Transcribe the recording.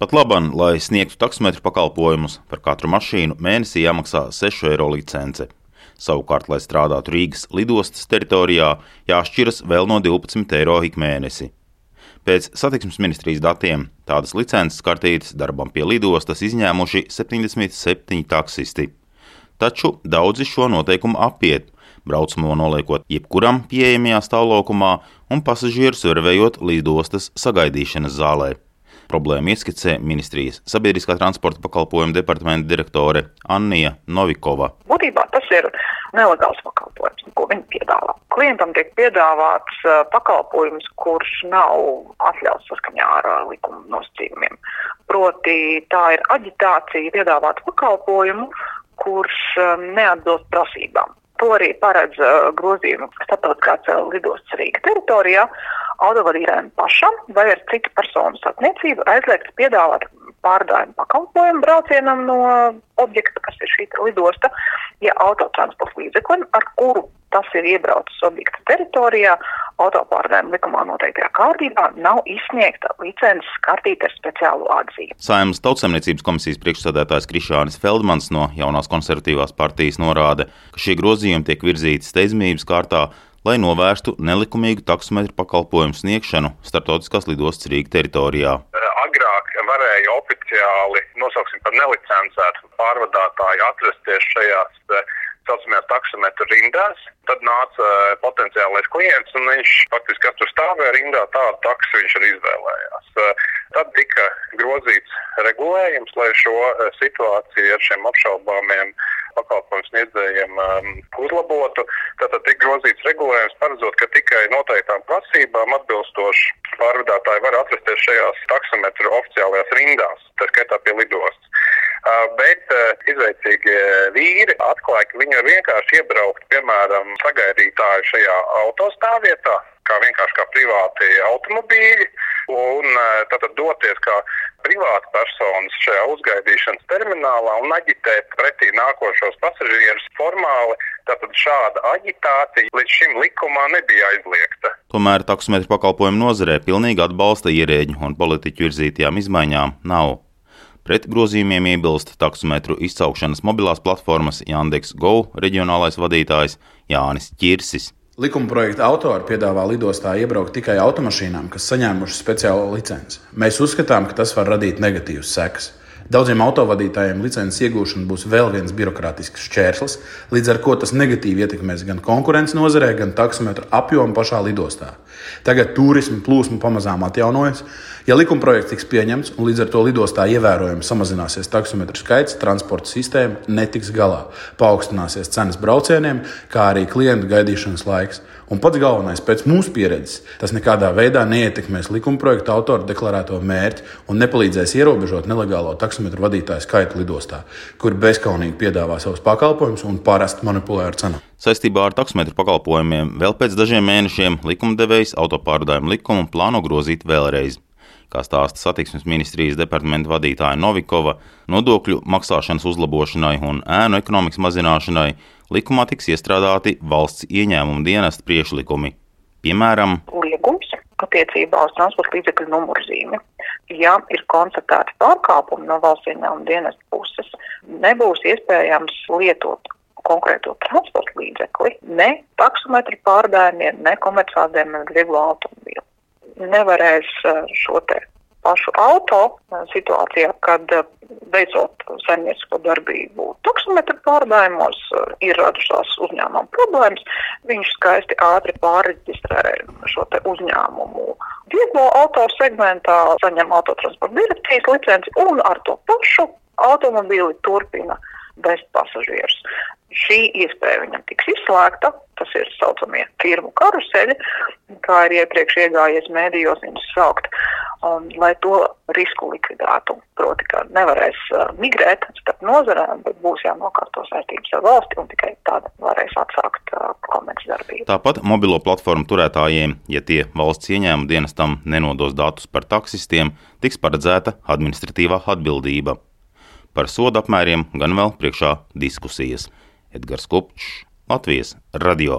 Pat labam, lai sniegtu taksometru pakalpojumus, par katru mašīnu mēnesī jāmaksā 6 eiro licence. Savukārt, lai strādātu Rīgas lidostas teritorijā, jāšķiras vēl no 12 eiro ik mēnesi. Pēc satiksmes ministrijas datiem tādas licences kartītes darbam pie lidostas izņēmuši 77 taksisti. Taču daudzi šo noteikumu apiet, braucamo noliekot jebkuram pieejamajā stāvlaukumā un pasažierus vervējot lidostas sagaidīšanas zālē. Problēmu ieskicē ministrijas sabiedriskā transporta pakalpojuma departamenta direktore Annija Novikova. Būtībā tas ir nelegāls pakalpojums, ko viņi piedāvā. Klientam tiek piedāvāts pakalpojums, kurš nav atļauts saskaņā ar likuma nosacījumiem. Proti, tā ir aģitācija piedāvāt pakalpojumu, kurš neatbilst prasībām. To arī paredz grozījumi starptautiskās lidostas Rīgas teritorijā autovadītājiem pašam vai ar citu personu starpniecību aizliegts piedāvāt pārdājumu pakalpojumu braucienam no objekta, kas ir šī lidosta, ja autotransporta līdzeklim, ar kuru tas ir iebraucis objekta teritorijā, autopārdājuma likumā noteiktajā kārtībā nav izsniegta licences kartīte ar speciālu atzīmi. Saimnes tautsemniecības komisijas priekšsādātājs Krišānis Feldmans no jaunās konservatīvās partijas norāda, ka šie grozījumi tiek virzīti steidzamības kārtā, lai novērstu nelikumīgu taksometru pakalpojumu sniegšanu starptautiskās lidostas Rīgas teritorijā. Agrāk varēja oficiāli, nosauksim par nelicencētu pārvadātāju, atrasties šajās saucamajās taksometru rindās. Tad nāca potenciālais klients, un viņš faktiski katru stāvēja rindā, tādu taksu viņš arī izvēlējās. Tad tika grozīts regulējums, lai šo situāciju ar šiem apšaubāmiem pakalpojumu sniedzējiem um, uzlabotu. Tātad tika grozīts regulējums, paredzot, ka tikai noteiktām prasībām atbilstoši pārvadātāji var atrasties šajās taksometru oficiālajās rindās, tā skaitā pie lidostas. Uh, bet uh, izveicīgie vīri atklāja, ka viņi var vienkārši iebraukt, piemēram, sagaidītāju šajā autostāvvietā, kā vienkārši kā privāti automobīļi, un uh, tātad doties kā privāti personas šajā uzgaidīšanas terminālā un aģitēt pretī nākošos pasažierus formāli. Tātad šāda aģitācija līdz šim likumā nebija aizliegta. Tomēr taksometru pakalpojumu nozarē pilnīgi atbalsta ierēģu un politiķu virzītajām izmaiņām nav. Pret grozījumiem iebilst taksometru izsaukšanas mobilās platformas Yandex Go reģionālais vadītājs Jānis Čirsis. Likuma projekta autori piedāvā lidostā iebraukt tikai automašīnām, kas saņēmušas speciālo licenci. Mēs uzskatām, ka tas var radīt negatīvas sekas. Daudziem autovadītājiem licences iegūšana būs vēl viens birokrātisks šķērslis, līdz ar to tas negatīvi ietekmēs gan konkurences nozarē, gan taksometru apjomu pašā lidostā. Tagad turisma plūsma pamazām atjaunojas. Ja likumprojekts tiks pieņemts un līdz ar to lidostā ievērojami samazināsies taksometru skaits, transporta sistēma netiks galā. Paaugstināsies cenas braucieniem, kā arī klientu gaidīšanas laiks. Un pats galvenais, pēc mūsu pieredzes, tas nekādā veidā neietekmēs likumprojekta autora deklarēto mērķi un nepalīdzēs ierobežot nelegālo taksometru vadītāju skaitu lidostā, kur bezkaunīgi piedāvā savus pakalpojumus un parasti manipulē ar cenu. Saistībā ar taksometru pakalpojumiem vēl pēc dažiem mēnešiem likumdevējs autopārdājumu likumu plāno grozīt vēlreiz. Kā stāsta satiksmes ministrijas departamenta vadītāja Novikova, nodokļu maksāšanas uzlabošanai un ēnu ekonomikas mazināšanai likumā tiks iestrādāti valsts ieņēmuma dienesta priekšlikumi. Piemēram, liegums attiecībā uz transporta līdzekļu numurzīmi. Ja ir konstatēti pārkāpumi no valsts ieņēmuma dienesta puses, nebūs iespējams lietot konkrēto transporta līdzekli ne taksometru pārdājumiem, ne komerciāliem, ne vieglo automobīlu. Nevarēs eh, šo te pašu auto eh, situācijā, kad beidzot eh, saimniecisko darbību taksometru pārdājumos, eh, ir radušās uzņēmuma problēmas. Viņš skaisti ātri pārreģistrē šo uzņēmumu vieglo auto segmentā, saņem autotransporta direkcijas licenci un ar to pašu automobīli turpina vest pasažierus. Šī iespēja viņam tiks izslēgta, tas ir saucamie firmu karuseļi, kā ir iepriekš iegājies mēdījos viņus saukt un, lai to risku likvidētu. Proti, ka nevarēs uh, migrēt starp nozarēm, bet būs jānokārto saistības ar valsti un tikai tad varēs atsākt uh, komerces darbību. Tāpat mobilo platformu turētājiem, ja tie valsts ieņēmuma dienestam nenodos datus par taksistiem, tiks paredzēta administratīvā atbildība. Par sodu apmēriem gan vēl priekšā diskusijas. Edgars Kupčs, Latvijas radio.